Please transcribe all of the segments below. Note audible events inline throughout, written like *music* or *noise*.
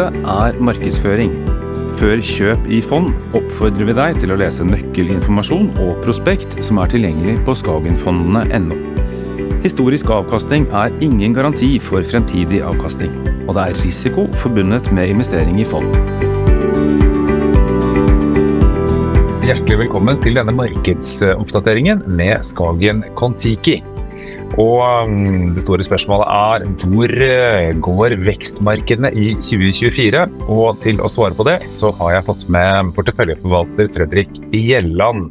Dette er markedsføring. Før kjøp i fond oppfordrer vi deg til å lese nøkkelinformasjon og prospekt som er tilgjengelig på skagenfondene.no. Historisk avkastning er ingen garanti for fremtidig avkastning, og det er risiko forbundet med investering i fond. Hjertelig velkommen til denne markedsoppdateringen med Skagen Kon-Tiki. Og um, det store spørsmålet er hvor eh, går vekstmarkedene i 2024? Og til å svare på det, så har jeg fått med porteføljeforvalter Fredrik Gjelland.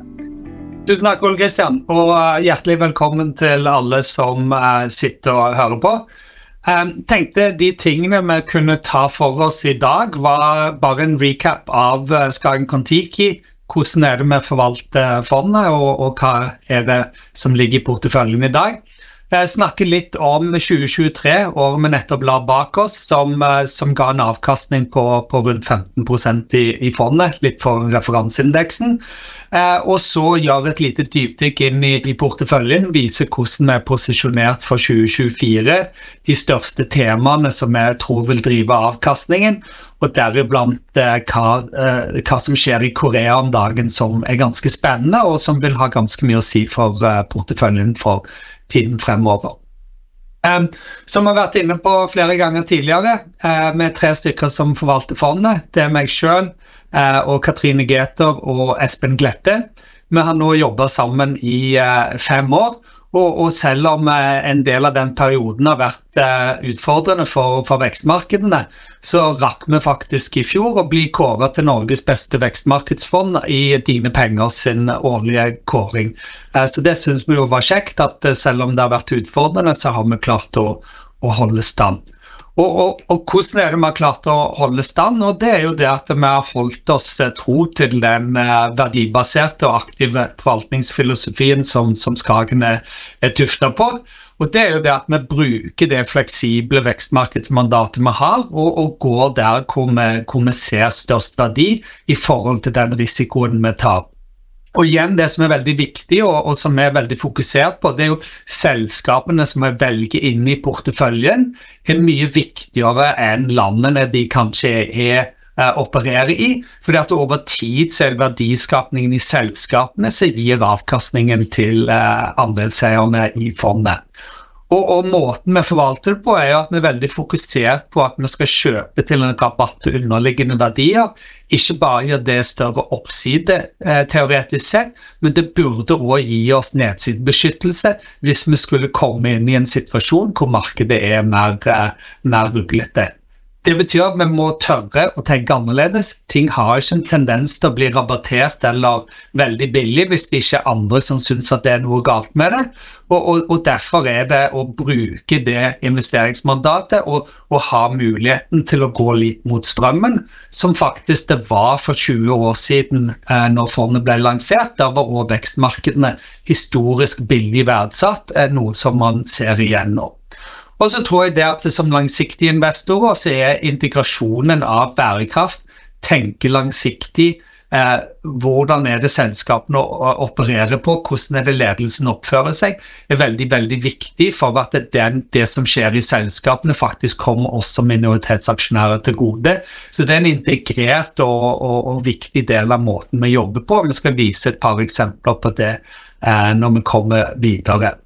Tusen takk, Ole Kristian, og eh, hjertelig velkommen til alle som eh, sitter og hører på. Tenkte De tingene vi kunne ta for oss i dag, var bare en recap av Skagen Kon-Tiki. Hvordan er det vi forvalter fondet, og, og hva er det som ligger i porteføljen i dag. Jeg snakker litt om 2023, året vi nettopp la bak oss, som, eh, som ga en avkastning på, på rundt 15% i, i, fondet, litt for referanseindeksen. Eh, og så gjøre et lite dypdykk inn i, i, porteføljen, vise hvordan vi er posisjonert for 2024, de største temaene som vi tror vil drive avkastningen, og deriblant eh, hva, eh, hva, som skjer i Korea om dagen som er ganske spennende, og som vil ha ganske mye å si for eh, porteføljen for tiden fremover. Um, som vi har vært inne på flere ganger tidligere, uh, er tre stykker som forvalter fondet. Det er meg sjøl uh, og Katrine Gæther og Espen Glette. Vi har nå jobba sammen i uh, fem år. Og, og, selv om eh, en del av den perioden har vært eh, utfordrende for, for, vekstmarkedene, så rakk vi faktisk i fjor å bli kåret til Norges beste vekstmarkedsfond i Dine Penger sin årlige kåring. Eh, så det syns vi jo var kjekt, at selv om det har vært utfordrende, så har vi klart å, å holde stand. Og, og, og, hvordan er det vi har klart å holde stand? Og det er jo det at vi har holdt oss eh, tro til den eh, verdibaserte og aktive forvaltningsfilosofien som, som Skagen er, er tufta på. Og det er jo det at vi bruker det fleksible vekstmarkedsmandatet vi har, og, og går der hvor vi, hvor vi ser størst verdi i forhold til den risikoen vi tar. Og igjen, Det som er veldig viktig og, og som er veldig fokusert på, det er jo selskapene som vi velger inn i porteføljen, er mye viktigere enn landene de kanskje er uh, opererer i. fordi at over tid så er det verdiskapningen i selskapene som gir avkastningen til uh, andelseierne i fondet. Og, og, måten vi forvalter det på, er jo at vi er veldig fokusert på at vi skal kjøpe til en rabatt til underliggende verdier. Ikke bare gjør det større oppside eh, teoretisk sett, men det burde òg gi oss nedsidebeskyttelse hvis vi skulle komme inn i en situasjon hvor markedet er mer, eh, mer ruglete. Det betyr at vi må tørre å tenke annerledes. Ting har ikke en tendens til å bli rabattert eller veldig billig hvis det ikke er andre som syns at det er noe galt med det. Og, og, og Derfor er det å bruke det investeringsmandatet og, og, ha muligheten til å gå litt mot strømmen, som faktisk det var for 20 år siden eh, når fondet ble lansert. Da var også vekstmarkedene historisk billig verdsatt, eh, noe som man ser igjen nå. Og så tror jeg det at som langsiktige investorer så er integrasjonen av bærekraft, tenke langsiktig, eh, hvordan er det selskapene opererer på, hvordan er det ledelsen oppfører seg, er veldig veldig viktig for at det, det som skjer i selskapene, faktisk kommer oss som minoritetsaksjonærer til gode. Så det er en integrert og, og, og viktig del av måten vi jobber på. Vi skal vise et par eksempler på det eh, når vi kommer videre.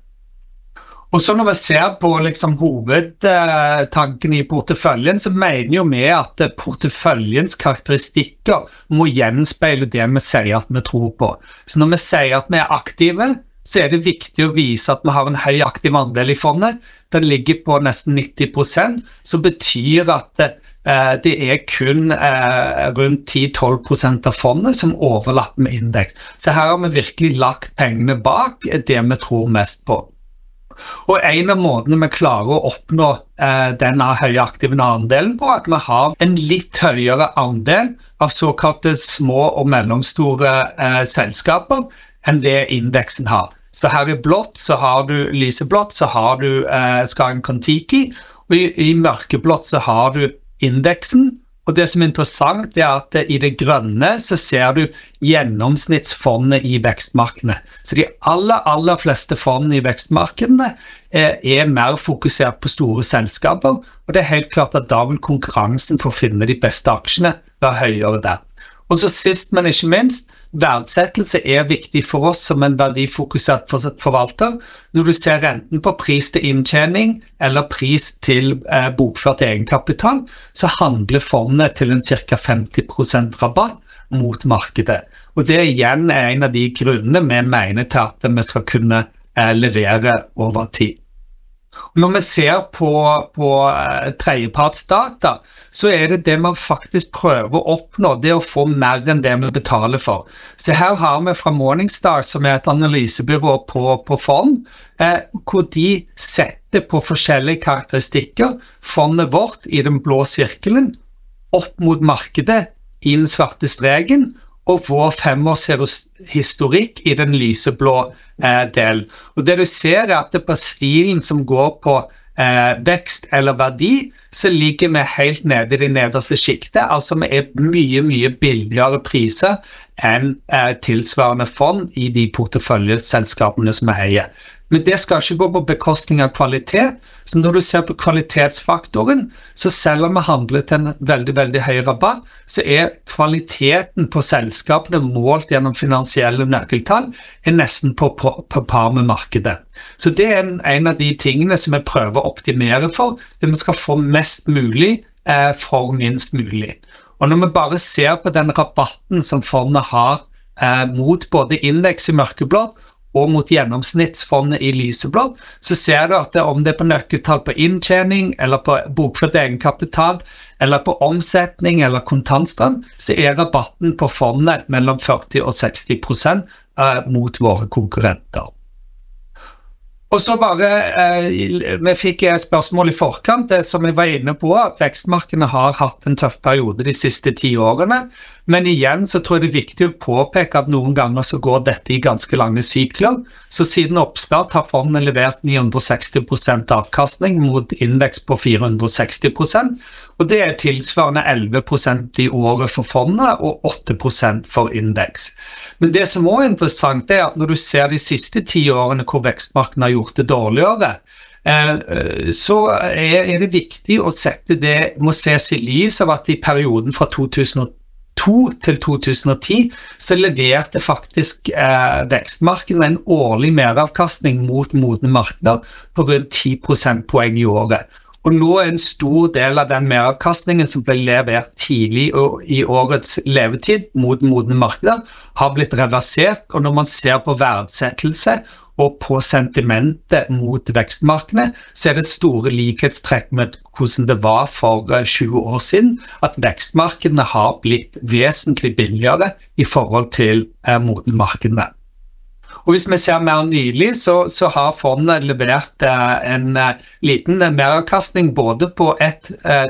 Og så Når vi ser på liksom hovedtanken i porteføljen, så mener jo vi at porteføljens karakteristikker må gjenspeile det vi sier at vi tror på. Så Når vi sier at vi er aktive, så er det viktig å vise at vi har en høy aktiv andel i fondet. Den ligger på nesten 90 som betyr at eh, det er kun eh, rundt 10-12% av fondet som overlapper med indeks. Så her har vi virkelig lagt pengene bak det vi tror mest på. Og En av måtene vi klarer å oppnå eh, denne høye aktive andelen på, er at vi har en litt høyere andel av såkalte små og mellomstore eh, selskaper enn det indeksen har. Så her i blått så har du lyseblått så har du eh, Skagen Kon-Tiki, og i, i mørkeblått så har du indeksen. Og det som er interessant, er at i det grønne så ser du gjennomsnittsfondet i vekstmarkedene. Så de aller, aller fleste fondene i vekstmarkedene er, er, mer fokusert på store selskaper. Og det er helt klart at da vil konkurransen for å finne de beste aksjene være høyere der. Og så sist, men ikke minst, verdsettelse er viktig for oss som en verdifokusert forvalter. Når du ser renten på pris til inntjening eller pris til eh, bokført egenkapital, så handler fondet til en ca. 50% rabatt mot markedet. Og Det igjen er en av de grunnene vi mener til at vi skal kunne eh, levere over tid. Når vi ser på, på uh, tredjepartsdata, så er det det man faktisk prøver å oppnå, det å få mer enn det vi betaler for. Så her har vi fra Morningstar, som er et analysebyrå på, på fond, eh, hvor de setter på forskjellige karakteristikker fondet vårt i den blå sirkelen opp mot markedet i den svarte streken, og vår femårshistorikk i den lyseblå eh, delen. Og det du ser, er at det på stilen som går på eh, vekst eller verdi, så ligger vi helt nede i det nederste sjiktet. Altså vi er mye, mye billigere priser enn eh, tilsvarende fond i de porteføljeselskapene som vi eier. Men det skal ikke gå på bekostning av kvalitet. Så når du ser på kvalitetsfaktoren, så selv om vi handler til en veldig veldig høy rabatt, så er kvaliteten på selskapene målt gjennom finansielle nøkkeltall er nesten på, på, på par med markedet. Så det er en, en, av de tingene som vi prøver å optimere for, det vi skal få mest mulig eh, for minst mulig. Og når vi bare ser på den rabatten som fondet har eh, mot både indeks i mørkeblått og mot gjennomsnittsfondet i lyseblått, så ser du at det, om det er på nøkkeltall på inntjening, eller på bokført egenkapital, eller på omsetning eller kontantstrøm, så er rabatten på fondet mellom 40 og 60 eh, mot våre konkurrenter. Og så bare, eh, Vi fikk spørsmål i forkant, det som jeg var inne på, at vekstmarkedene har hatt en tøff periode de siste ti årene. Men igjen så tror jeg det er viktig å påpeke at noen ganger så går dette i ganske lange sykler. Så siden oppstart har fondet levert 960% avkastning mot innvekst på 460 og Det er tilsvarende 11% i året for fondet og 8% for indeks. Men det som også er interessant, er at når du ser de siste ti årene hvor vekstmarkedene har gjort det dårligere, eh, så er det viktig å sette det må ses i lys av at i perioden fra 2002 til 2010 så leverte faktisk eh, vekstmarkedene en årlig meravkastning mot modne markeder på rundt 10 prosentpoeng i året. Og nå er en stor del av den meravkastningen som ble levert tidlig i årets levetid mot modne markeder, har blitt reversert. Og når man ser på verdsettelse og på sentimentet mot vekstmarkedene, så er det store likhetstrekk med hvordan det var for 20 eh, år siden. At vekstmarkedene har blitt vesentlig billigere i forhold til eh, modne markedene. Og Hvis vi ser mer nylig, så, så har fondet levert eh, en eh, liten meravkastning både på ett eh,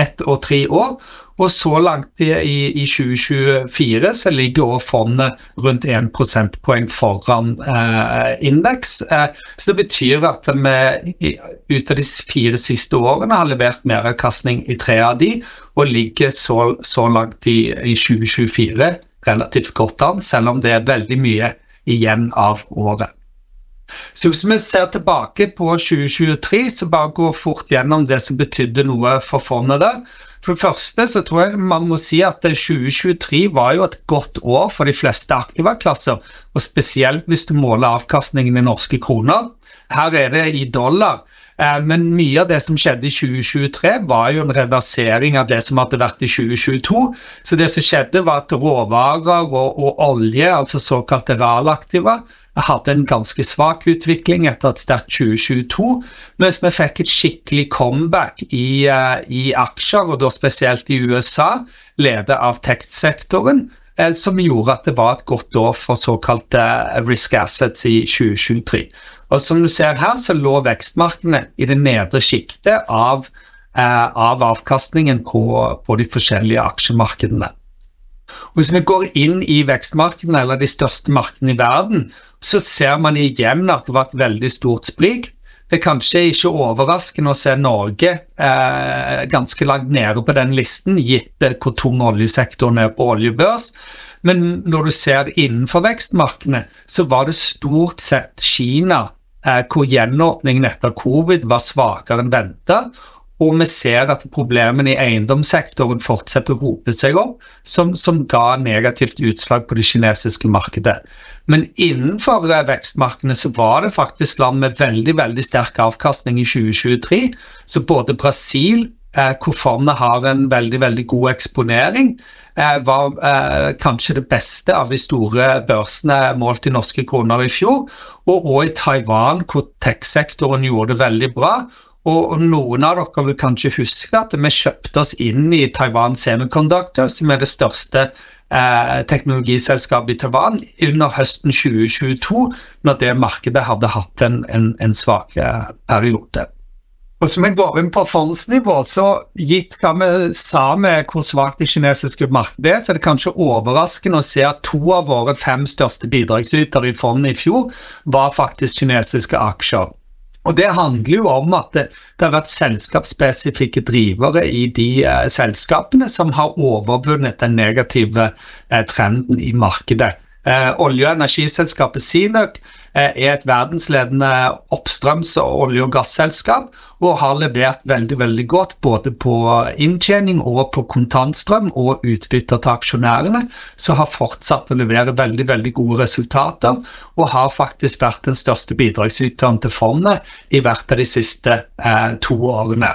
et og tre år. Og så langt i, i 2024 så ligger fondet rundt 1 prosentpoeng foran eh, indeks. Eh, så det betyr at vi ut av de fire siste årene har levert meravkastning i tre av de, og ligger så, så langt i, i 2024 relativt kort an, selv om det er veldig mye igjen av året. Så hvis vi ser tilbake på 2023, så bare gå fort gjennom det som betydde noe for fondet der. For det første så tror jeg man må si at 2023 var jo et godt år for de fleste aktivaklasser, og spesielt hvis du måler avkastningen i norske kroner. Her er det i dollar. Eh, men mye av det som skjedde i 2023, var jo en reversering av det som hadde vært i 2022. Så det som skjedde, var at råvarer og, og olje, altså såkalte realaktiva, hadde en ganske svak utvikling etter et sterkt 2022, mens vi fikk et skikkelig comeback i, uh, i aksjer, og da spesielt i USA, ledet av tech-sektoren, uh, som gjorde at det var et godt år for såkalte risk assets i 2023. Og som du ser her, så lå vekstmarkedene i det nedre sjiktet av, eh, av, avkastningen på, på, de forskjellige aksjemarkedene. Og hvis vi går inn i vekstmarkedene, eller de største markedene i verden, så ser man igjen at det var et veldig stort sprik. Det er kanskje ikke overraskende å se Norge eh, ganske langt nede på den listen, gitt hvor tung oljesektoren er på oljebørs. Men når du ser innenfor vekstmarkedene, så var det stort sett Kina eh, hvor gjenåpningen etter covid var svakere enn venta. Og vi ser at problemene i eiendomssektoren fortsetter å rope seg opp, som, som, ga negativt utslag på det kinesiske markedet. Men innenfor vekstmarkedene så var det faktisk land med veldig veldig sterk avkastning i 2023. Så både Brasil, eh, hvor fondet har en veldig veldig god eksponering, eh, var eh, kanskje det beste av de store børsene målt i norske kroner i fjor. Og også i Taiwan, hvor tech-sektoren gjorde det veldig bra. Og, noen av dere vil kanskje huske at vi kjøpte oss inn i Taiwan Semiconductor, som er det største eh, teknologiselskapet i Taiwan, under høsten 2022, når det markedet hadde hatt en, en, en svak eh, periode. Og som vi går inn på fondsnivå, så gitt hva vi sa med hvor svakt det kinesiske markedet er, så er det kanskje overraskende å se at to av våre fem største bidragsytere i fondet i fjor var faktisk kinesiske aksjer. Og Det handler jo om at det, det har vært selskapsspesifikke drivere i de eh, selskapene som har overvunnet den negative eh, trenden i markedet. Eh, olje- og energiselskapet Sinøk eh, er et verdensledende oppstrøms- og olje- og gasselskap og har levert veldig veldig godt både på inntjening og på kontantstrøm og utbytter til aksjonærene, som har fortsatt å levere veldig veldig gode resultater og har faktisk vært den største bidragsyteren til fondet i hvert av de siste eh, to årene.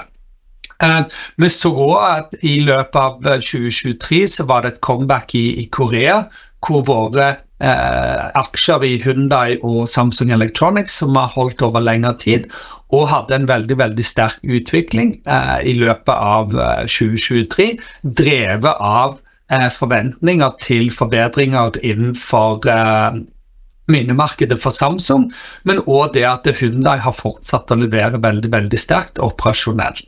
Uh, vi så at i løpet av 2023 så var det et comeback i, i Korea, hvor våre eh, aksjer i Hyundai og Samsung Electronics, som har holdt over lengre tid, og hadde en veldig veldig sterk utvikling eh, i løpet av eh, 2023, drevet av eh, forventninger til forbedringer innenfor eh, minnemarkedet for Samsung, men òg det at Hyundai har fortsatt å levere veldig, veldig sterkt operasjonelt.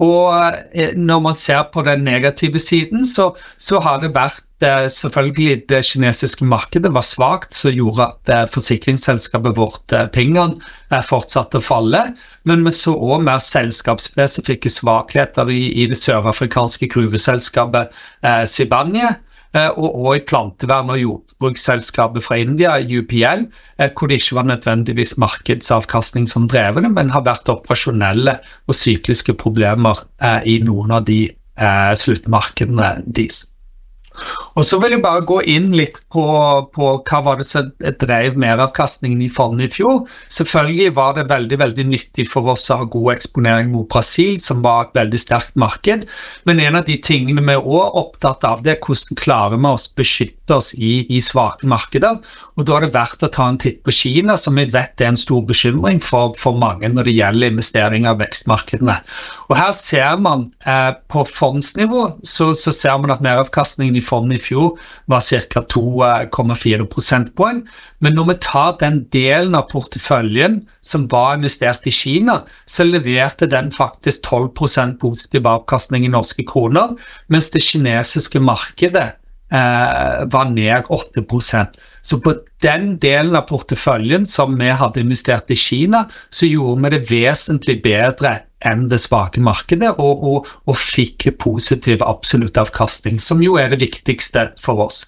Og eh, når man ser på den negative siden, så, så har det vært eh, selvfølgelig det kinesiske markedet var svakt, som gjorde at eh, forsikringsselskapet vårt Pingan fortsatte å falle. Men vi så òg mer selskapsspesifikke svakheter i, i det sørafrikanske gruveselskapet eh, Sibanye Eh, og, òg i plantevern- og jordbruksselskapet fra India, UPL, eh, hvor det ikke var nødvendigvis markedsavkastning som drev det, men har vært operasjonelle og sykliske problemer eh, i noen av de sluttmarkedene deres. Og Så vil jeg bare gå inn litt på, på hva var det som drev meravkastningen i fondet i fjor. Selvfølgelig var det veldig veldig nyttig for oss å ha god eksponering mot Brasil, som var et veldig sterkt marked. Men en av de tingene vi er også opptatt av, det er hvordan klarer vi oss beskytte oss i, i svake markeder. Og Da er det verdt å ta en titt på Kina, som vi vet er en stor bekymring for, for mange når det gjelder investeringer i vekstmarkedene. Og Her ser man eh, på fondsnivå så, så ser man at meravkastningen i fondet i fjor var ca. 2,4 prosentpoeng. Men når vi tar den delen av porteføljen som var investert i Kina, så leverte den faktisk 12 positiv avkastning i norske kroner, mens det kinesiske markedet eh, var ned 8% Så på den delen av porteføljen som vi hadde investert i Kina, så gjorde vi det vesentlig bedre enn det svake markedet, og, og, og fikk positiv absolutt avkastning, som jo er det viktigste for oss.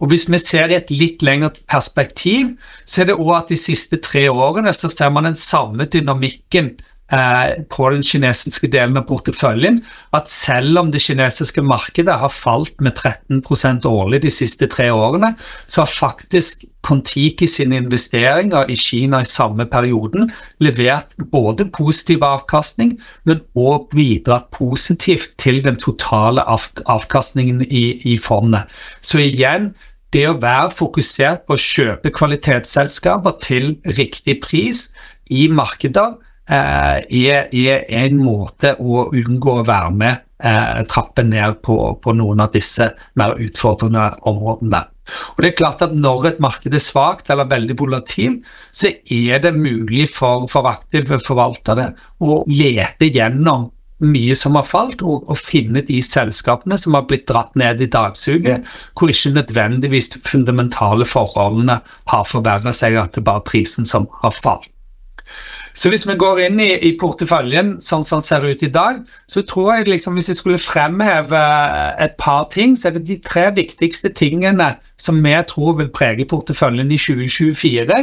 Og Hvis vi ser i et litt lengre perspektiv, så er det òg at de siste tre årene så ser man den samme dynamikken Eh, på den kinesiske delen av porteføljen at selv om det kinesiske markedet har falt med 13% årlig de siste tre årene, så har faktisk Kontiki sine investeringer i Kina i samme perioden levert både positiv avkastning, men òg bidratt positivt til den totale avkastningen i, i fondet. Så igjen, det å være fokusert på å kjøpe kvalitetsselskaper til riktig pris i markeder er, er, en måte å unngå å være med eh, trappen ned på, på, noen av disse mer utfordrende områdene. Og det er klart at Når et marked er svakt eller veldig volatil, så er det mulig for, for aktive forvaltere å lete gjennom mye som har falt, og, og, finne de selskapene som har blitt dratt ned i dagsuget, hvor ikke nødvendigvis de fundamentale forholdene har forverret seg, at det er bare prisen som har falt. Så hvis vi går inn i, i porteføljen sånn som den ser ut i dag, så tror jeg liksom hvis jeg skulle fremheve et par ting, så er det de tre viktigste tingene som vi tror vil prege porteføljen i 2024.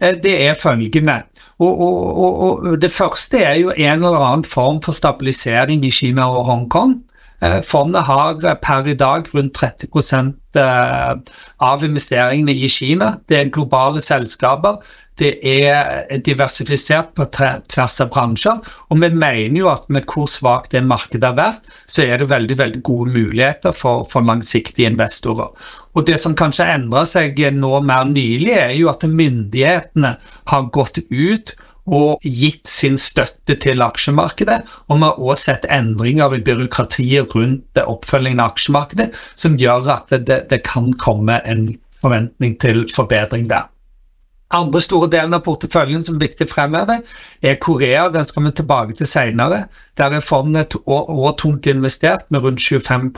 Eh, det er følgende. Og, og, og, Det første er jo en eller annen form for stabilisering i Kina og Hongkong. Eh, fondet har per i dag rundt 30 eh, av investeringene i Kina. Det er globale selskaper. Det er diversifisert på tvers av bransjer. Og vi mener jo at med hvor svakt det markedet har vært, så er det veldig veldig gode muligheter for, for langsiktige investorer. Og Det som kanskje endrer seg nå mer nylig, er jo at myndighetene har gått ut og gitt sin støtte til aksjemarkedet. Og vi har også sett endringer i byråkratiet rundt oppfølgingen av aksjemarkedet, som gjør at det, det kan komme en forventning til forbedring der. Andre store delen av porteføljen som er viktig fremover, er Korea. Den skal vi tilbake til senere. Der er fondet òg tungt investert med rundt 25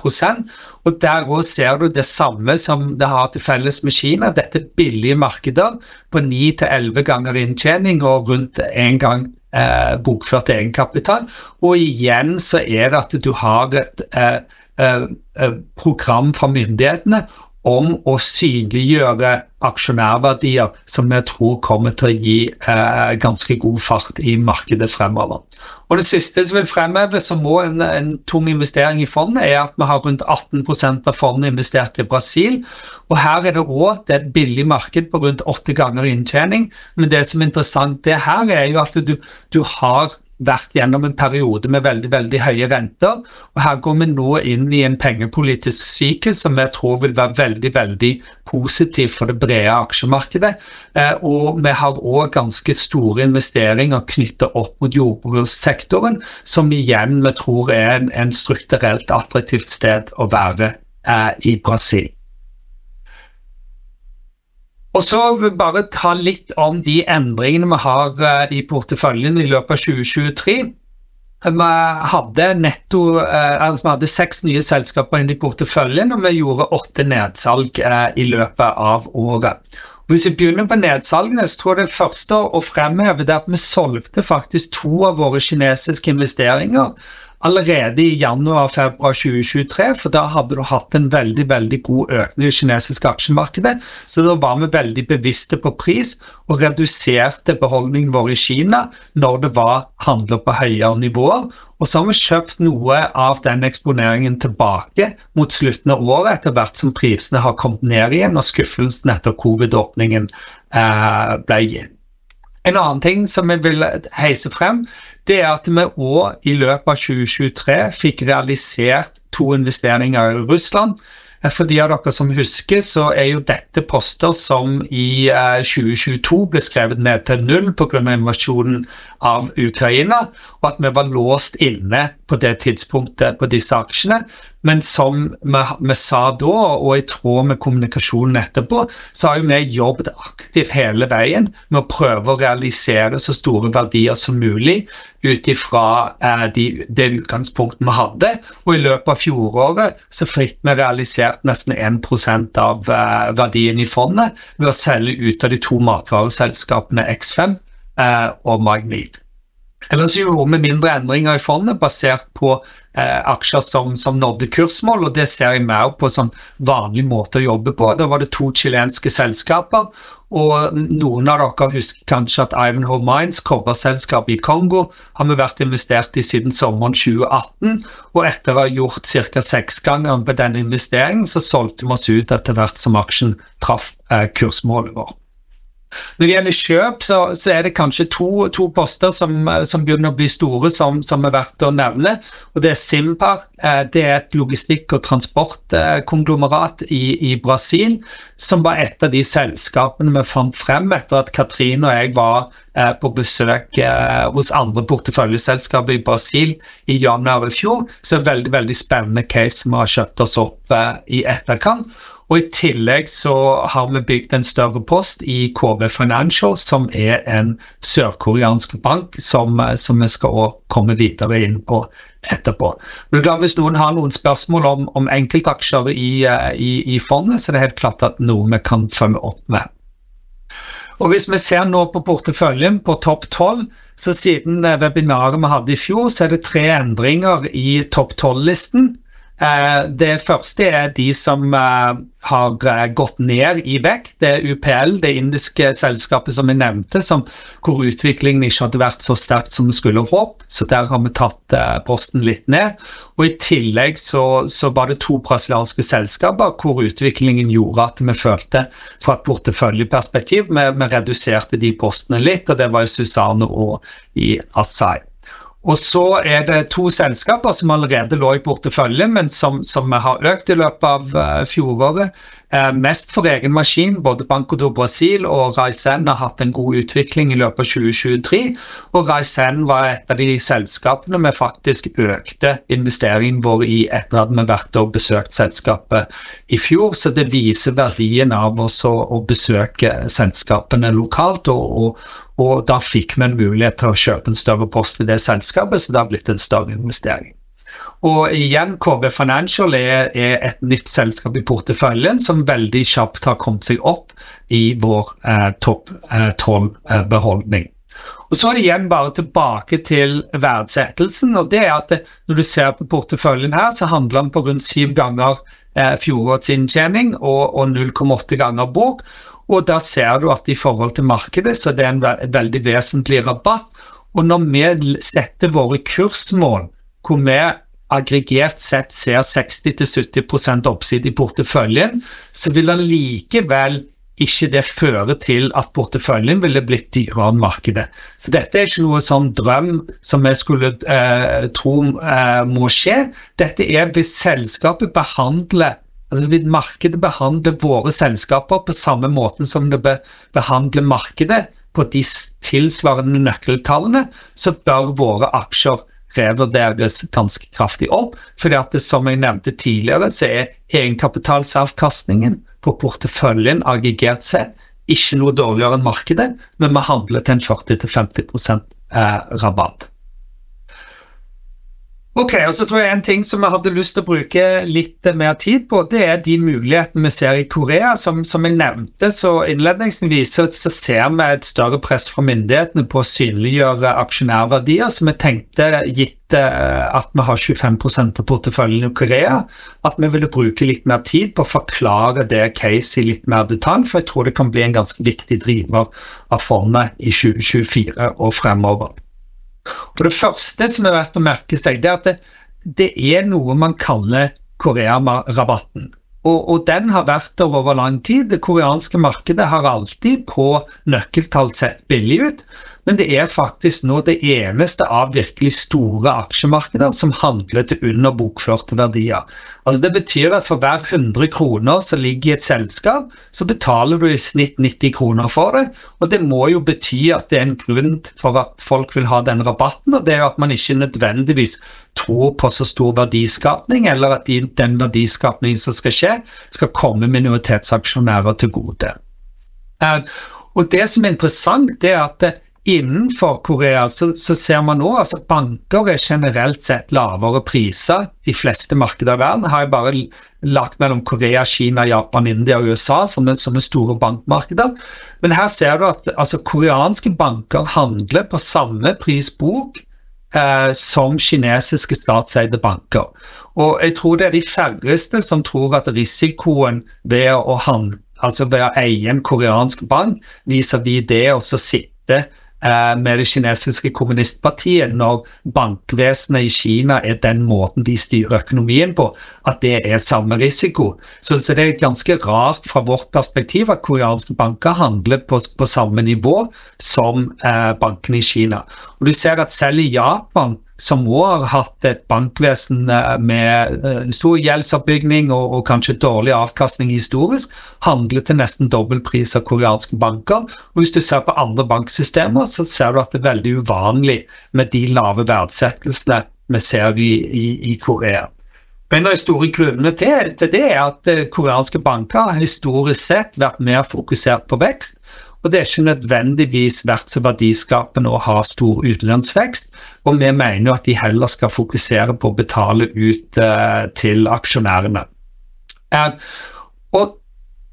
og Der òg ser du det samme som det har til felles med Kina. Dette er billige markeder på 9-11 ganger inntjening og rundt én gang eh, bokført egenkapital. Og igjen så er det at du har et eh, eh, eh program fra myndighetene om å synliggjøre aksjonærverdier som vi tror kommer til å gi eh, ganske god fart i markedet fremover. Og Det siste som vil fremheve som må en, en tung investering i fondet, er at vi har rundt 18% av fondet investert i Brasil. og Her er det òg et billig marked på rundt åtte ganger inntjening. Men det som er interessant det her, er jo at du, du har vært gjennom en periode med veldig veldig høye renter. og Her går vi nå inn i en pengepolitisk sykkel som jeg tror vil være veldig veldig positiv for det brede aksjemarkedet. Eh, og vi har òg ganske store investeringer knyttet opp mot jordbrukssektoren, som igjen vi tror er en, en strukturelt attraktivt sted å være eh, i Brasil. Og så vil vi bare ta litt om de endringene vi har uh, i porteføljen i løpet av 2023. Vi hadde netto uh, altså vi hadde seks nye selskaper inn i porteføljen, og vi gjorde åtte nedsalg uh, i løpet av året. Hvis vi begynner på nedsalgene, så tror jeg det første å fremheve er at vi solgte faktisk to av våre kinesiske investeringer allerede i januar-februar 2023, for da hadde du hatt en veldig veldig god økning i det kinesiske aksjemarkedet. Så da var vi veldig bevisste på pris og reduserte beholdningen vår i Kina når det var handler på høyere nivåer. Og så har vi kjøpt noe av den eksponeringen tilbake mot slutten av året, etter hvert som prisene har kommet ned igjen og skuffelsen etter covid-åpningen eh, ble gitt. En annen ting som jeg vil heise frem, det er at vi òg i løpet av 2023 fikk realisert to investeringer i Russland. Eh, for de av dere som husker, så er jo dette poster som i 2022 eh, ble skrevet ned til null pga. invasjonen av Ukraina, og at vi var låst inne på det tidspunktet på disse aksjene. Men som vi, vi, sa da, og i tråd med kommunikasjonen etterpå, så har jo vi jobbet aktivt hele veien med å prøve å realisere så store verdier som mulig ut ifra eh, de, det utgangspunktet vi hadde. Og i løpet av fjoråret så fikk vi realisert nesten 1% av eh, verdien i fondet ved å selge ut av de to matvareselskapene X5 eh, og Magnit. Ellers gjorde vi mindre endringer i fondet basert på eh, aksjer som, som, nådde kursmål, og det ser jeg mer på som vanlig måte å jobbe på. Da var det to chilenske selskaper, og noen av dere husker kanskje at Ivanhoe Mines, kobberselskapet i Kongo, har vi vært investert i siden sommeren 2018. Og etter å ha gjort ca. seks ganger på denne investeringen, så solgte vi oss ut etter hvert som aksjen traff eh, kursmålet vårt. Når det gjelder kjøp, så, så er det kanskje to, to poster som, som, begynner å bli store, som, som, er verdt å nevne. og Det er Simpar. Eh, det er et logistikk- og transportkonglomerat i, i, Brasil, som var et av de selskapene vi fant frem etter at Katrine og jeg var eh, på besøk eh, hos andre porteføljeselskaper i Brasil i januar i fjor. Så det er veldig, veldig spennende case vi har kjøpt oss opp i etterkant. Og i tillegg så har vi bygd en større post i KB Financial, som er en sørkoreansk bank som, som vi skal komme videre inn på etterpå. Hvis noen har noen spørsmål om, om enkeltaksjer i, i, i fondet, så er det helt klart at noe vi kan følge opp med. Og Hvis vi ser nå på porteføljen på topp 12, så siden eh, webinaret vi hadde i fjor, så er det tre endringer i topp 12-listen det første er de som eh, har eh, gått ned i vekt. Det er UPL, det indiske selskapet som jeg nevnte, som, hvor utviklingen ikke hadde vært så sterkt som vi skulle håpet. Så der har vi tatt posten litt ned. Og I tillegg så, så var det to brasilianske selskaper hvor utviklingen gjorde at vi følte fra et porteføljeperspektiv vi, vi reduserte de postene litt, og det var i Susanne og i Asai. Og så er det to selskaper som allerede lå i porteføljen, men som, som har økt i løpet av uh, fjoråret. Uh, mest for egen maskin. Både Banco do Brasil og Raizen har hatt en god utvikling i løpet av 2023. Og Raizen var et av de selskapene vi faktisk økte investeringen vår i etter at vi vært og besøkt selskapet i fjor. Så det viser verdien av oss å, å besøke selskapene lokalt og, og og da fikk vi en mulighet til å kjøpe en større post i det selskapet, så det har blitt en større investering. Og igjen, KB Financial er, er et nytt selskap i porteføljen som veldig kjapt har kommet seg opp i vår eh, topp eh, tolv-beholdning. Og Så er det igjen bare tilbake til verdsettelsen. og det er at det, Når du ser på porteføljen her, så handler den på rundt syv ganger eh, fjorårets inntjening og, og 0,8 ganger bok. Og da ser du at i forhold til markedet så det er en veldig vesentlig rabatt. Og når vi setter våre kursmål, hvor vi aggregert sett ser 60-70% oppside i porteføljen, så vil allikevel ikke det føre til at porteføljen ville blitt dyrere enn markedet. Så dette er ikke noe sånn drøm som vi skulle eh, tro eh, må skje. Dette er hvis selskapet behandler Altså Hvis markedet behandler våre selskaper på samme måte som det behandler markedet på de tilsvarende nøkkeltallene, så bør våre aksjer revurderes ganske kraftig opp. fordi at det, som jeg nevnte tidligere, så er egenkapitalsavkastningen på porteføljen aggregert sett ikke noe dårligere enn markedet, men vi handler til en 40-50 eh, rabatt. Ok, og så tror jeg En ting som jeg hadde lyst til å bruke litt mer tid på, det er de mulighetene vi ser i Korea. Som, som jeg nevnte så innledningsvis, så, så ser vi et større press fra myndighetene på å synliggjøre aksjonærverdier. Så vi tenkte, gitt eh, at vi har 25% av porteføljen i Korea, at vi ville bruke litt mer tid på å forklare det caset i litt mer detalj. For jeg tror det kan bli en ganske viktig driver av fondet i 2024 og fremover. Og Det første som er verdt å merke seg, det er at det, det er noe man kaller Korea-rabatten. Og, og, den har vært der over lang tid. Det koreanske markedet har alltid på nøkkeltall sett billig ut. Men det er faktisk nå det eneste av virkelig store aksjemarkeder som handler til under bokførte verdier. Altså Det betyr at for hver 100 kroner som ligger i et selskap, så betaler du i snitt 90 kroner for det. Og det må jo bety at det er en grunn for at folk vil ha den rabatten, og det er at man ikke nødvendigvis tror på så stor verdiskapning, eller at den verdiskapningen som skal skje, skal komme minoritetsaksjonærer til gode. Eh, og Det som er interessant, det er at Innenfor Korea så, så ser man nå altså banker er generelt sett lavere priser. De fleste markeder i verden har jeg bare lagt mellom Korea, Kina, Japan, India og USA som, som er store bankmarkeder. Men her ser du at altså, koreanske banker handler på samme prisbok eh, som kinesiske statseide banker. Og jeg tror det er de færreste som tror at risikoen ved å, handle, altså ved å eie en koreansk bank vis-à-vis det å sitte med det kinesiske kommunistpartiet når bankvesenet i Kina er den måten de styrer økonomien på, at det er samme risiko. Så, så det er ganske rart fra vårt perspektiv at koreanske banker handler på, på samme nivå som eh, bankene i Kina. Og du ser at selv i Japan som òg har hatt et bankvesen eh, med uh, stor gjeldsoppbygging og, og, kanskje dårlig avkastning historisk, handler til nesten dobbel pris av koreanske banker. Og Hvis du ser på andre banksystemer, så ser du at det er veldig uvanlig med de lave verdsettelsene vi ser i, i, i Korea. En av de store grunnene til, til det er at uh, koreanske banker har historisk sett vært mer fokusert på vekst og det er ikke nødvendigvis vært så verdiskapende å ha stor utenlandsvekst. Og vi mener at de heller skal fokusere på å betale ut uh, til aksjonærene. Uh, og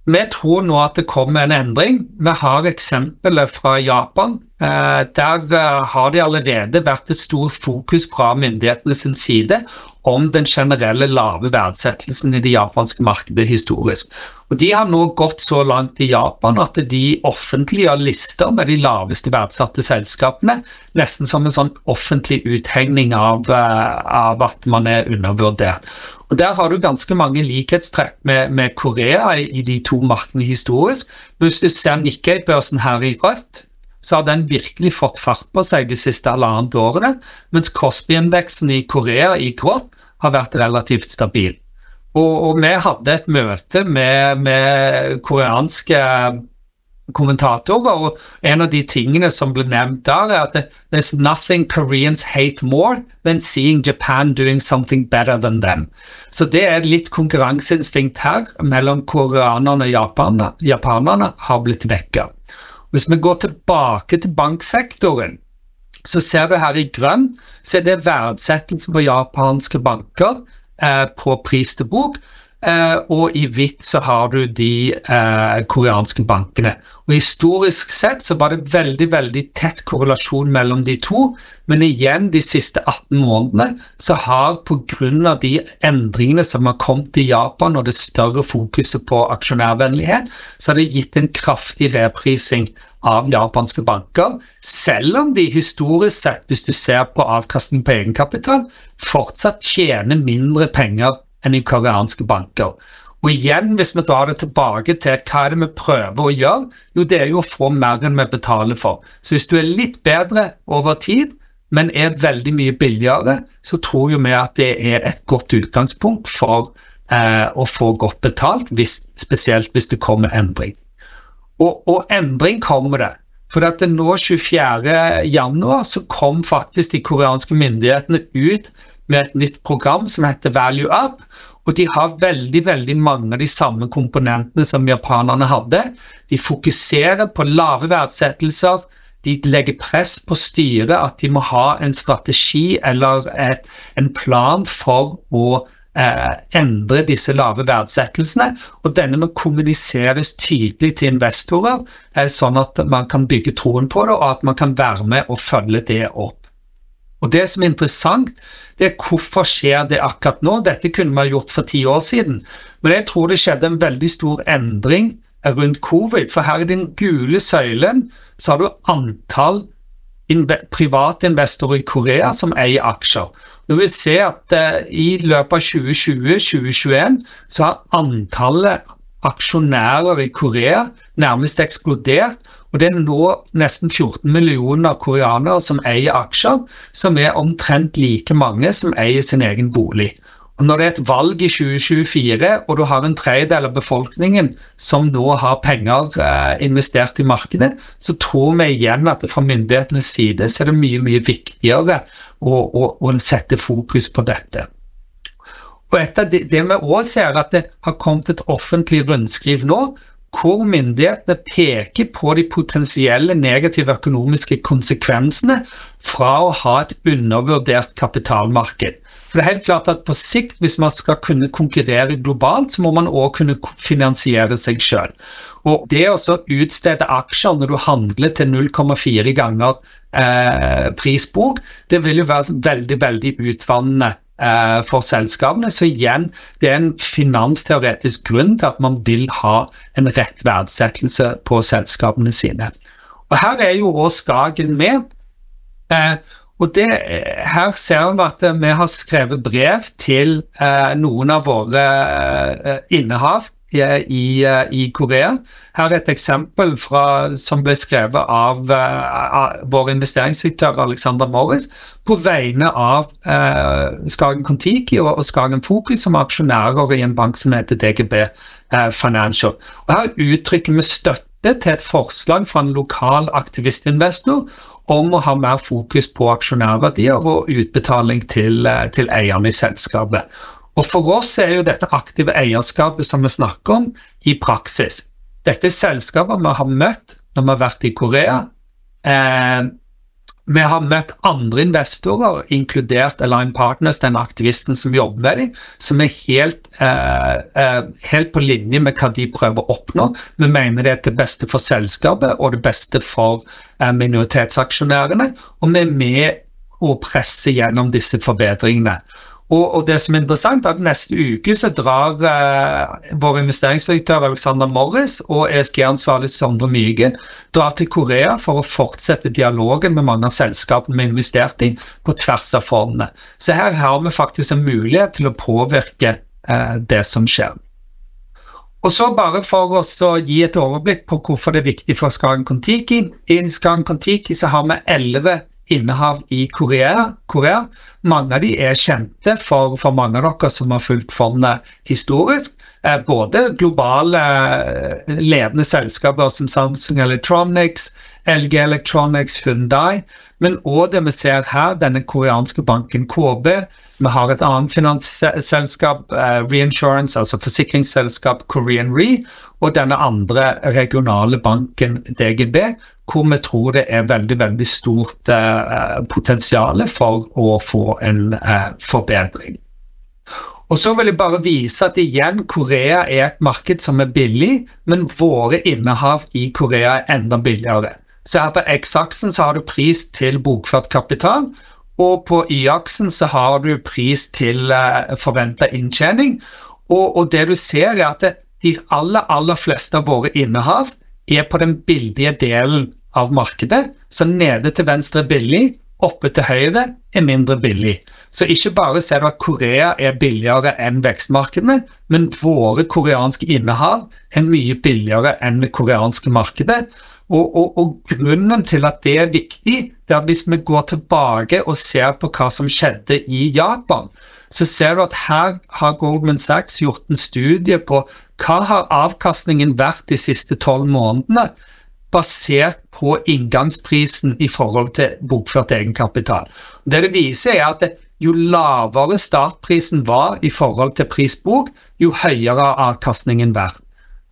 vi tror nå at det kommer en endring. Vi har eksempelet fra Japan, Der har det allerede vært et stort fokus fra myndighetene sin side om den generelle lave verdsettelsen i det japanske markedet historisk. Og De har nå gått så langt i Japan at de offentliggjør lister med de laveste verdsatte selskapene, nesten som en sånn offentlig uthengning av, av at man er undervurdert. Og Der har du ganske mange likhetstrekk med, med Korea i, i, de to markedene historisk. Hvis du ser Nikkei-børsen her i rødt, så har den virkelig fått fart på seg de siste halvannet årene, mens Cosby-indeksen i Korea i grått har vært relativt stabil. Og, og vi hadde et møte med, med, koreanske kommentatorer, og en av de tingene som ble nevnt der, er at there's nothing Koreans hate more than seeing Japan doing something better than them. Så det er litt konkurranseinstinkt her mellom koreanerne og japanerne, japanerne har blitt vekka. Hvis vi går tilbake til banksektoren, så ser du her i grønn så er det verdsettelsen på japanske banker eh, på pris til bok. Eh, og i hvitt så har du de eh, koreanske bankene. Og Historisk sett så var det veldig veldig tett korrelasjon mellom de to, men igjen de siste 18 månedene så har pga. de endringene som har kommet i Japan og det større fokuset på aksjonærvennlighet, så har det gitt en kraftig reprising av japanske banker, selv om de historisk sett, hvis du ser på avkastning på egenkapital, fortsatt tjener mindre penger enn i koreanske banker. Og igjen, hvis vi drar det tilbake til hva er det vi prøver å gjøre, jo det er jo å få mer enn vi betaler for. Så hvis du er litt bedre over tid, men er veldig mye billigere, så tror jo vi at det er et godt utgangspunkt for eh, å få godt betalt, hvis, spesielt hvis det kommer endring. Og, og endring kommer det. For at det nå 24. januar så kom faktisk de koreanske myndighetene ut med et nytt program som heter Value Up. Og de har veldig veldig mange av de samme komponentene som japanerne hadde. De fokuserer på lave verdsettelser. De legger press på styret at de må ha en strategi eller et, en plan for å eh, endre disse lave verdsettelsene. Og denne må kommuniseres tydelig til investorer, eh, sånn at man kan bygge troen på det, og at man kan være med og følge det opp. Og Det som er interessant, det er hvorfor skjer det akkurat nå. Dette kunne vi ha gjort for ti år siden, men jeg tror det skjedde en veldig stor endring rundt covid. For her i den gule søylen så har du antall private investorer i Korea som eier aksjer. Når vi ser at eh, i løpet av 2020-2021 så har antallet aksjonærer i Korea nærmest eksplodert. Og det er nå nesten 14 millioner koreanere som eier aksjer, som er omtrent like mange som eier sin egen bolig. Og Når det er et valg i 2024, og du har en tredjedel av befolkningen som nå har penger eh, investert i markedet, så tror vi igjen at fra myndighetenes side så er det mye mye viktigere å, å, å sette fokus på dette. Og et av det, det vi også ser, at det har kommet et offentlig rundskriv nå hvor myndighetene peker på de potensielle negative økonomiske konsekvensene fra å ha et undervurdert kapitalmarked. For det er helt klart at på sikt, hvis man skal kunne konkurrere globalt, så må man òg kunne finansiere seg sjøl. Og det å utstede aksjer når du handler til 0,4 ganger eh, prisbok, det vil jo være veldig, veldig utvannende eh, for selskapene. Så igjen, det er en finansteoretisk grunn til at man vil ha en rett verdsettelse på selskapene sine. Og Her er jo òg Skagen med. Eh, og det, Her ser vi at vi har skrevet brev til eh, noen av våre eh, innehav i, eh, i, Korea. Her er et eksempel fra, som ble skrevet av, uh, av vår investeringsdirektør Alexander Morris på vegne av eh, Skagen Kontiki og, og, Skagen Fokus som aksjonærer i en bank som heter DGB eh, Financial. Og Her uttrykker vi støtte til et forslag fra en lokal aktivistinvestor om å ha mer fokus på aksjonærverdier og utbetaling til, eh, til eierne i selskapet. Og For oss er jo dette aktive eierskapet som vi snakker om, i praksis. Dette er selskaper vi har møtt når vi har vært i Korea. Eh, vi har møtt andre investorer, inkludert Align Partners, den aktivisten som jobber med dem, som er helt, eh, eh, helt, på linje med hva de prøver å oppnå. Vi mener det er det beste for selskapet og det beste for eh, minoritetsaksjonærene. Og vi er med å presse gjennom disse forbedringene. Og, og, det som er interessant, er at neste uke så drar eh, vår investeringsdirektør Alexander Morris og ESG-ansvarlig Sondre Myge drar til Korea for å fortsette dialogen med mange av selskapene vi har investert i, på tvers av fondene. Så her har vi faktisk en mulighet til å påvirke eh, det som skjer. Og så bare for å gi et overblikk på hvorfor det er viktig for Skagen Kontiki. I Skagen Kontiki så har vi elleve innehav i Korea. Korea. Mange av de er kjente for, for mange av dere som har fulgt fondet historisk. Eh, både globale eh, ledende selskaper som Samsung Electronics, LG Electronics, Hundai, men òg det vi ser her, denne koreanske banken KB. Vi har et annet finansselskap, eh, reinsurance, altså forsikringsselskap Korean Re, og denne andre regionale banken DGB, hvor vi tror det er veldig veldig stort uh, potensial for å få en uh, forbedring. Og så vil jeg bare vise at igjen Korea er et marked som er billig, men våre innehav i Korea er enda billigere. Så her på X-aksen så har du pris til bokført kapital, og på Y-aksen så har du pris til eh, forventa inntjening. Og, og, det du ser, er at de aller, aller fleste av våre innehav er på den billige delen av markedet. Så nede til venstre er billig, oppe til høyre er mindre billig. Så ikke bare ser du at Korea er billigere enn vekstmarkedene, men våre koreanske innehav er mye billigere enn det koreanske markedet. Og, og, og, grunnen til at det er viktig, det er at hvis vi går tilbake og ser på hva som skjedde i Japan, så ser du at her har Goldman Sachs gjort en studie på hva har avkastningen vært de siste tolv månedene, basert på inngangsprisen i forhold til bokført egenkapital. Det det viser, er at jo lavere startprisen var i forhold til prisbok, jo høyere har avkastningen vært.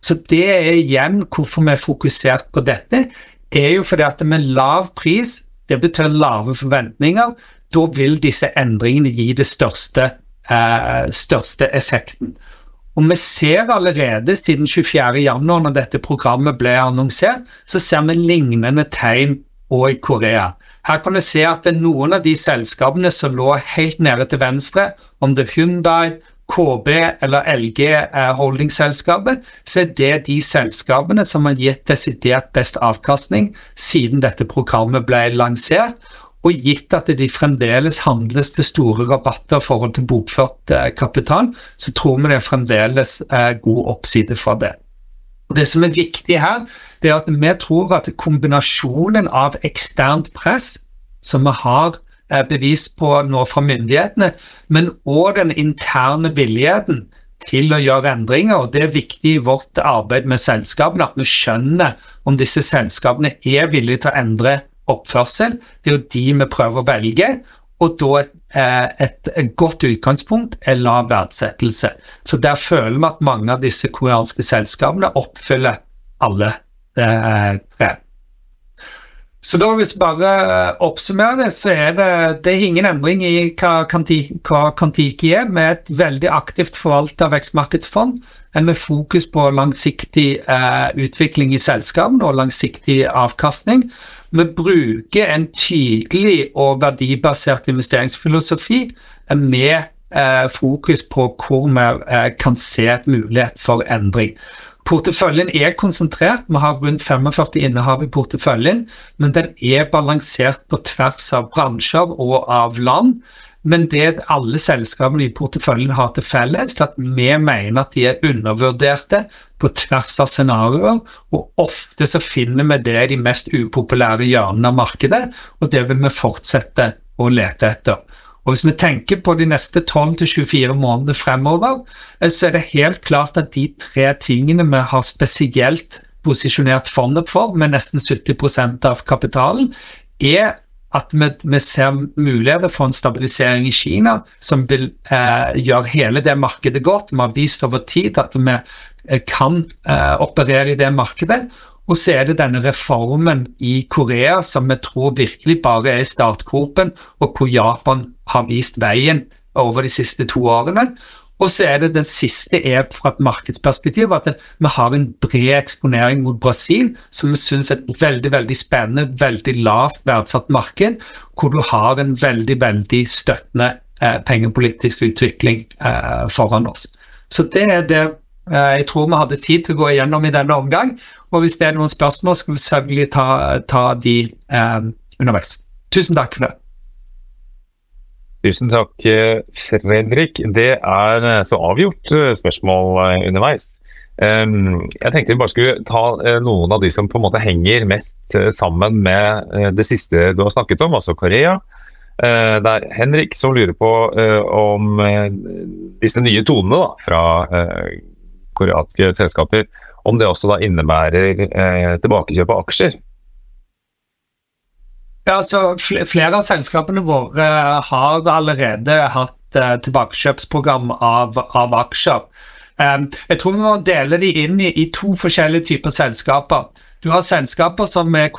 Så det er igjen hvorfor vi er fokusert på dette, er jo fordi at med lav pris, det betyr lave forventninger, da vil disse endringene gi det største, eh, største effekten. Og vi ser allerede siden 24.1, når dette programmet ble annonsert, så ser vi lignende tegn òg i Korea. Her kan vi se at det noen av de selskapene som lå helt nede til venstre, om det er Hyundai, KB eller LG eh, holdingselskapet, så er det de selskapene som har gitt desidert best avkastning siden dette programmet ble lansert. Og gitt at de fremdeles handles til store rabatter i forhold til bokført eh, kapital, så tror vi det er fremdeles er god oppside fra det. Det som er viktig her, det er at vi tror at kombinasjonen av eksternt press, som vi har eh, bevis på nå fra myndighetene, men òg den interne villigheten til å gjøre endringer. og Det er viktig i vårt arbeid med selskapene at vi skjønner om disse selskapene er villige til å endre oppførsel. Det er jo de vi prøver å velge. Og da eh, et, et godt utgangspunkt er lav verdsettelse. Så der føler vi at mange av disse koreanske selskapene oppfyller alle eh, tre. Så da hvis vi bare oppsummerer det, så er det, det er ingen endring i hva Kantiki er. med et veldig aktivt forvalta vekstmarkedsfond med fokus på langsiktig eh, utvikling i selskapene og langsiktig avkastning. Vi bruker en tydelig og verdibasert investeringsfilosofi med eh, fokus på hvor vi eh, kan se et mulighet for endring. Porteføljen er konsentrert, vi har rundt 45 innehav i porteføljen, men den er balansert på tvers av bransjer og av land. Men det alle selskapene i porteføljen har til felles, er at vi mener at de er undervurderte på tvers av scenarioer, og ofte så finner vi det i de mest upopulære hjørnene av markedet, og det vil vi fortsette å lete etter. Og Hvis vi tenker på de neste 12-24 månedene fremover, eh, så er det helt klart at de tre tingene vi har spesielt posisjonert fondet for, med nesten 70% av kapitalen, er at vi, vi, ser muligheter for en stabilisering i Kina som vil eh, gjøre hele det markedet godt. Vi har vist over tid at vi eh, kan eh, operere i det markedet. Og så er det denne reformen i Korea som vi tror virkelig bare er startgropen, og hvor Japan har vist veien over de siste to årene. Og så er det den siste er fra et markedsperspektiv at vi har en bred eksponering mot Brasil, som vi syns er et veldig veldig spennende, veldig lavt verdsatt marked, hvor du har en veldig veldig støttende eh, pengepolitisk utvikling eh, foran oss. Så det er eh, jeg tror vi hadde tid til å gå igjennom i denne omgang. Og hvis det er noen spørsmål, skal vi selvfølgelig ta, ta de eh, underveis. Tusen takk for det. Tusen takk, Fredrik. Det er eh, så avgjort eh, spørsmål eh, underveis. Jeg tenkte vi bare skulle ta noen av de som på en måte henger mest sammen med det siste du har snakket om, altså Korea. Det er Henrik som lurer på om disse nye tonene da, fra koreanske selskaper, om det også da innebærer tilbakekjøp av aksjer. Ja, så Flere av selskapene våre har allerede hatt eh, tilbakekjøpsprogram av, av aksjer. Eh, jeg tror vi må dele de inn i, i, to forskjellige typer selskaper. Du har selskaper som er,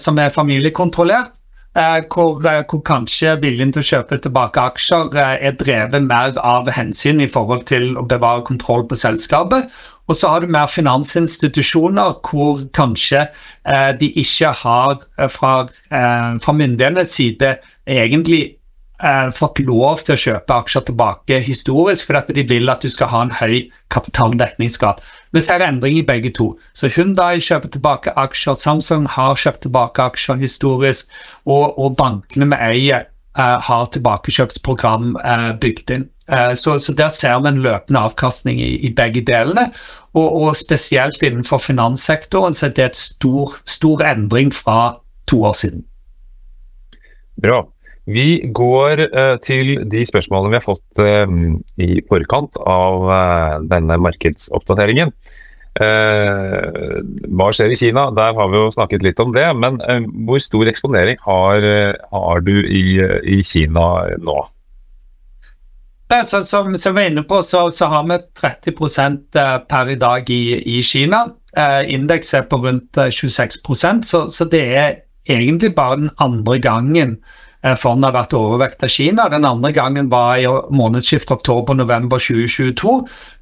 som er familiekontrollert, eh, hvor, eh, hvor, kanskje viljen til å kjøpe tilbake aksjer eh, er drevet mer av hensyn i forhold til å bevare kontroll på selskapet. Og så har du mer finansinstitusjoner hvor kanskje eh, de ikke har eh, fra, eh, fra myndighetenes side egentlig eh, fått lov til å kjøpe aksjer tilbake historisk, fordi de vil at du skal ha en høy kapitaldekningsgrad. Vi ser endring i begge to. Så Hyundai kjøper tilbake aksjer, Samsung har kjøpt tilbake aksjer historisk, og, og bankene vi eier, eh, har tilbakekjøpsprogram eh, bygd inn. Eh, så, så, der ser vi en løpende avkastning i, i begge delene. Og, og, spesielt innenfor finanssektoren så er det et stor, stor endring fra to år siden. Bra. Vi går uh, til de spørsmålene vi har fått uh, i forkant av uh, denne markedsoppdateringen. hva skjer i Kina? Der har vi jo snakket litt om det. Men hvor stor eksponering har, har du i, i Kina nå? Så, som, som vi er inne på, så, så har vi 30 eh, per i dag i, i Kina. Indeks er på rundt 26 eh, så, så det er egentlig bare den andre gangen fondet har vært overvekt av Kina. Den andre gangen var i månedsskiftet oktober-november 2022,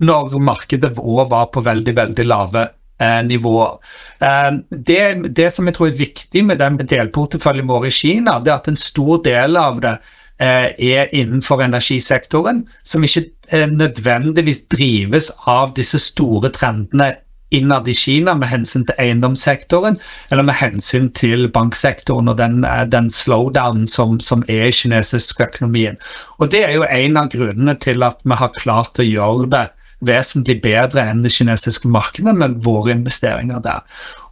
når markedet òg var på veldig, veldig lave eh, nivåer. Eh, det, det, som jeg tror er viktig med den delporteføljen vår i Kina, det er at en stor del av det Eh, er innenfor energisektoren, som ikke eh, nødvendigvis drives av disse store trendene innad i Kina med hensyn til eiendomssektoren, eller med hensyn til banksektoren og den, eh, den slowdownen som, som, er i kinesisk økonomien. Og Det er jo en av grunnene til at vi har klart å gjøre det vesentlig bedre enn det kinesiske markedet med våre investeringer der.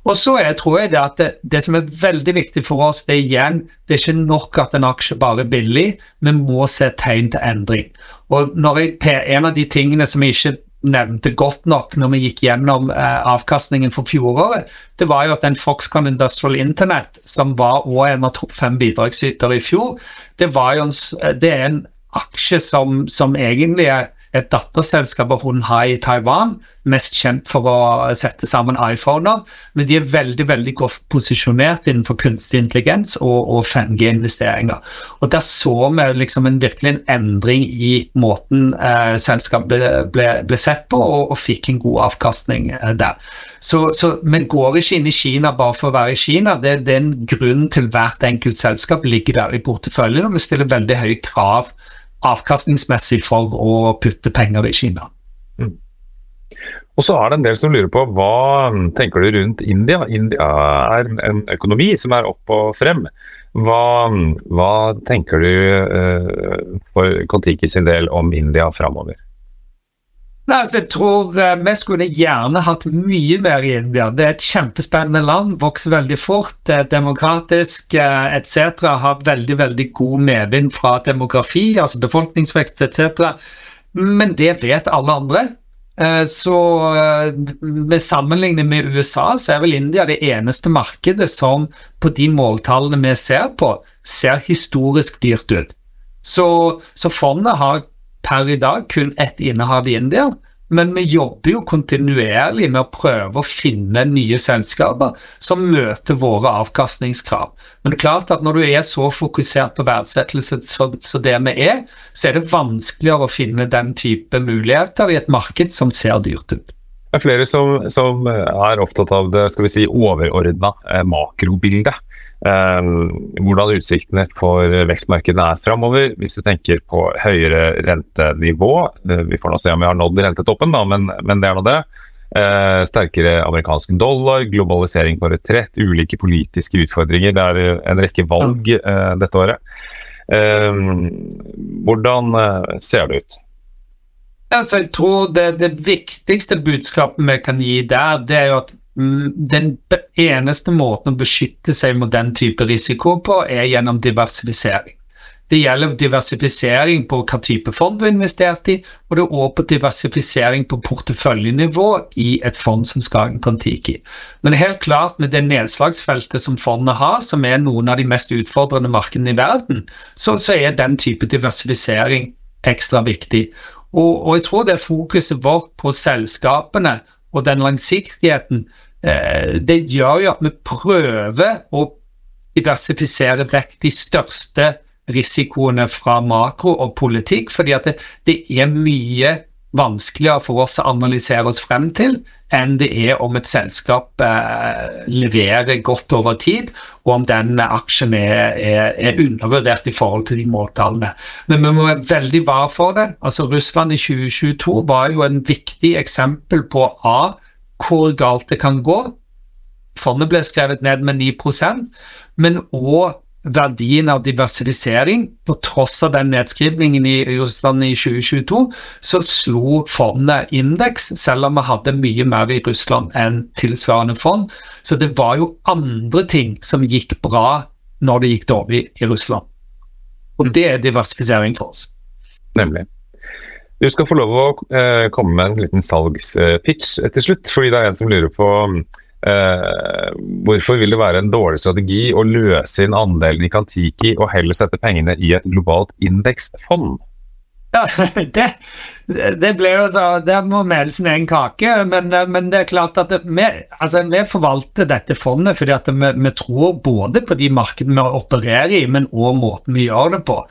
Og så er, tror jeg det at det, det, som er veldig viktig for oss, det er igjen det er ikke nok at en aksje bare er billig, vi må se tegn til endring. Og jeg, En av de tingene som jeg ikke nevnte godt nok når vi gikk gjennom eh, avkastningen for fjoråret, det var jo at den Foxconn Industrial Internet, som var også en av topp fem bidragsytere i fjor, det, en, det er en aksje som, som egentlig er et datterselskap av Hunhai i Taiwan, mest kjent for å sette sammen iPhoner. Men de er veldig veldig godt posisjonert innenfor kunstig intelligens og, og 5G-investeringer. Og Der så vi liksom en, virkelig en endring i måten eh, selskapet ble, ble, ble, sett på, og, og, fikk en god avkastning eh, der. Så, så vi går ikke inn i Kina bare for å være i Kina. Det, det er en grunn til hvert enkelt selskap ligger der i porteføljen, og vi stiller veldig høye krav avkastningsmessig for å putte penger i Kina. Mm. Og så er det en del som lurer på hva tenker du rundt India? India er en økonomi som er opp og frem. Hva, hva tenker du uh, for Kon-Tiki sin del om India framover? Nei, altså, jeg tror uh, Vi skulle gjerne hatt mye mer i India. Det er et kjempespennende land, vokser veldig fort, det er demokratisk uh, etc. Har veldig veldig god medvind fra demografi, altså befolkningsvekst etc. Men det vet alle andre. Uh, så med sammenligning med USA, så er vel India det eneste markedet som på de måltallene vi ser på, ser historisk dyrt ut. Så, så fondet har per i dag kun ett innehav i India, men vi jobber jo kontinuerlig med å prøve å finne nye selskaper som møter våre avkastningskrav. Men det er klart at når du er så fokusert på verdsettelse som det vi er, så er det vanskeligere å finne den type muligheter i et marked som ser dyrt ut. Det er flere som, som er opptatt av det skal vi si, overordna eh, makrobildet. Eh, hvordan utsiktene for vekstmarkedene er framover. Hvis du tenker på høyere rentenivå, eh, vi får nå se om vi har nådd rentetoppen, da, men, men det er nå det. Eh, sterkere amerikansk dollar, globalisering på retrett, ulike politiske utfordringer. Det er en rekke valg eh, dette året. Eh, hvordan ser det ut? Altså, jeg tror det, det, viktigste budskapet vi kan gi der, det er jo at den eneste måten å beskytte seg mot den type risiko på, er gjennom diversifisering. Det gjelder diversifisering på hva type fond du har investert i, og det er også på diversifisering på porteføljenivå i et fond som skal en Kon-Tiki. Men helt klart med det nedslagsfeltet som fondet har, som er noen av de mest utfordrende markedene i verden, så, så er den type diversifisering ekstra viktig. Og, og, jeg tror det fokuset vårt på selskapene og den langsiktigheten, eh, det gjør jo at vi prøver å diversifisere vekk de største risikoene fra makro og politikk, fordi at det, det er mye vanskeligere for oss å analysere oss frem til enn det er om et selskap eh, leverer godt over tid, og om den aksjen er, er, er, undervurdert i forhold til de måltallene. Men vi må være veldig var for det. Altså Russland i 2022 var jo en viktig eksempel på A, hvor galt det kan gå. Fondet ble skrevet ned med 9% men òg verdien av diversifisering. På tross av den nedskrivningen i Russland i 2022, så slo fondet indeks, selv om vi hadde mye mer i Russland enn tilsvarende fond. Så det var jo andre ting som gikk bra når det gikk dårlig i Russland. Og det er diversifisering for oss. Nemlig. Du skal få lov å eh, komme med en liten salgspitch til slutt, fordi det er en som lurer på hvorfor vil det være en dårlig strategi å løse inn andelen i Kantiki og heller sette pengene i et globalt indeksfond? Ja, *laughs* det, det ble jo så Det må meles sin en kake. Men, men, det er klart at vi, altså, vi forvalter dette fondet fordi at vi, vi tror både på de markedene vi opererer i, men òg måten vi gjør det på.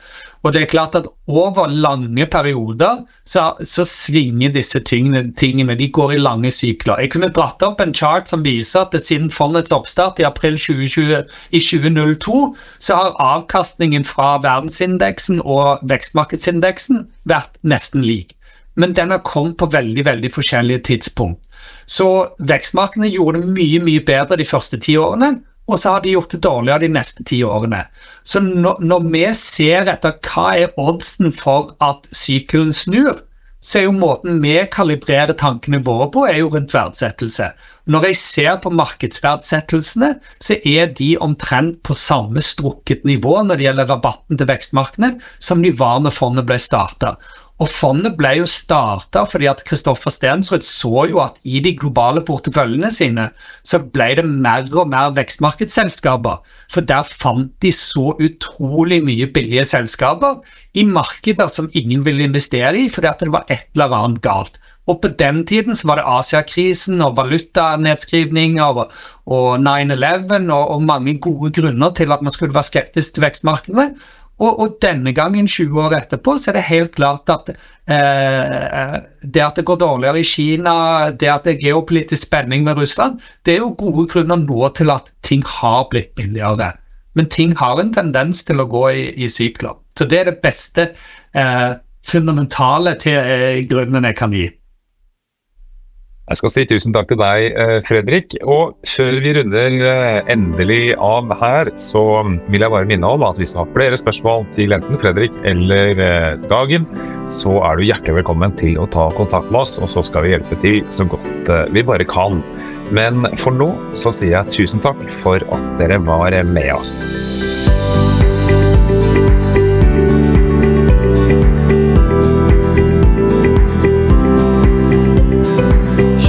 Og det er klart at over lange perioder så, så svinger disse tingene, tingene, De går i lange sykler. Jeg kunne dratt opp en chart som viser at siden fondets oppstart i april 2020, i 2002, så har avkastningen fra verdensindeksen og vekstmarkedsindeksen vært nesten lik. Men den har kommet på veldig, veldig forskjellige tidspunkt. Så vekstmarkedene gjorde det mye, mye bedre de første ti årene og så har de gjort det dårligere de neste ti årene. Så når, vi ser etter hva er oddsen for at sykelen snur, så er jo måten vi kalibrerer tankene våre på, er jo rundt verdsettelse. Når jeg ser på markedsverdsettelsene, så er de omtrent på samme strukket nivå når det gjelder rabatten til vekstmarkedene, som de var når fondet ble starta. Og fondet ble jo starta fordi at Kristoffer Stensrud så jo at i de globale porteføljene sine så ble det mer og mer vekstmarkedsselskaper. For der fant de så utrolig mye billige selskaper i markeder som ingen ville investere i fordi at det var et eller annet galt. Og på den tiden så var det Asiakrisen og valutanedskrivninger og, og 9-11 og, og mange gode grunner til at man skulle være skeptisk til vekstmarkedene. Og, og, denne gangen, 20 år etterpå, så er det helt klart at eh, det at det går dårligere i Kina, det at det er geopolitisk spenning med Russland, det er jo gode grunner nå til at ting har blitt billigere. Men ting har en tendens til å gå i, i sykler. Så det er det beste eh, fundamentale til eh, grunnen jeg kan gi. Jeg skal si tusen takk til deg, eh, Fredrik. Og før vi runder eh, endelig av her, så vil jeg bare minne om at hvis du har flere spørsmål til enten Fredrik eller eh, Skagen, så er du hjertelig velkommen til å ta kontakt med oss, og så skal vi hjelpe til så godt vi bare kan. Men for nå så sier jeg tusen takk for at dere var med oss.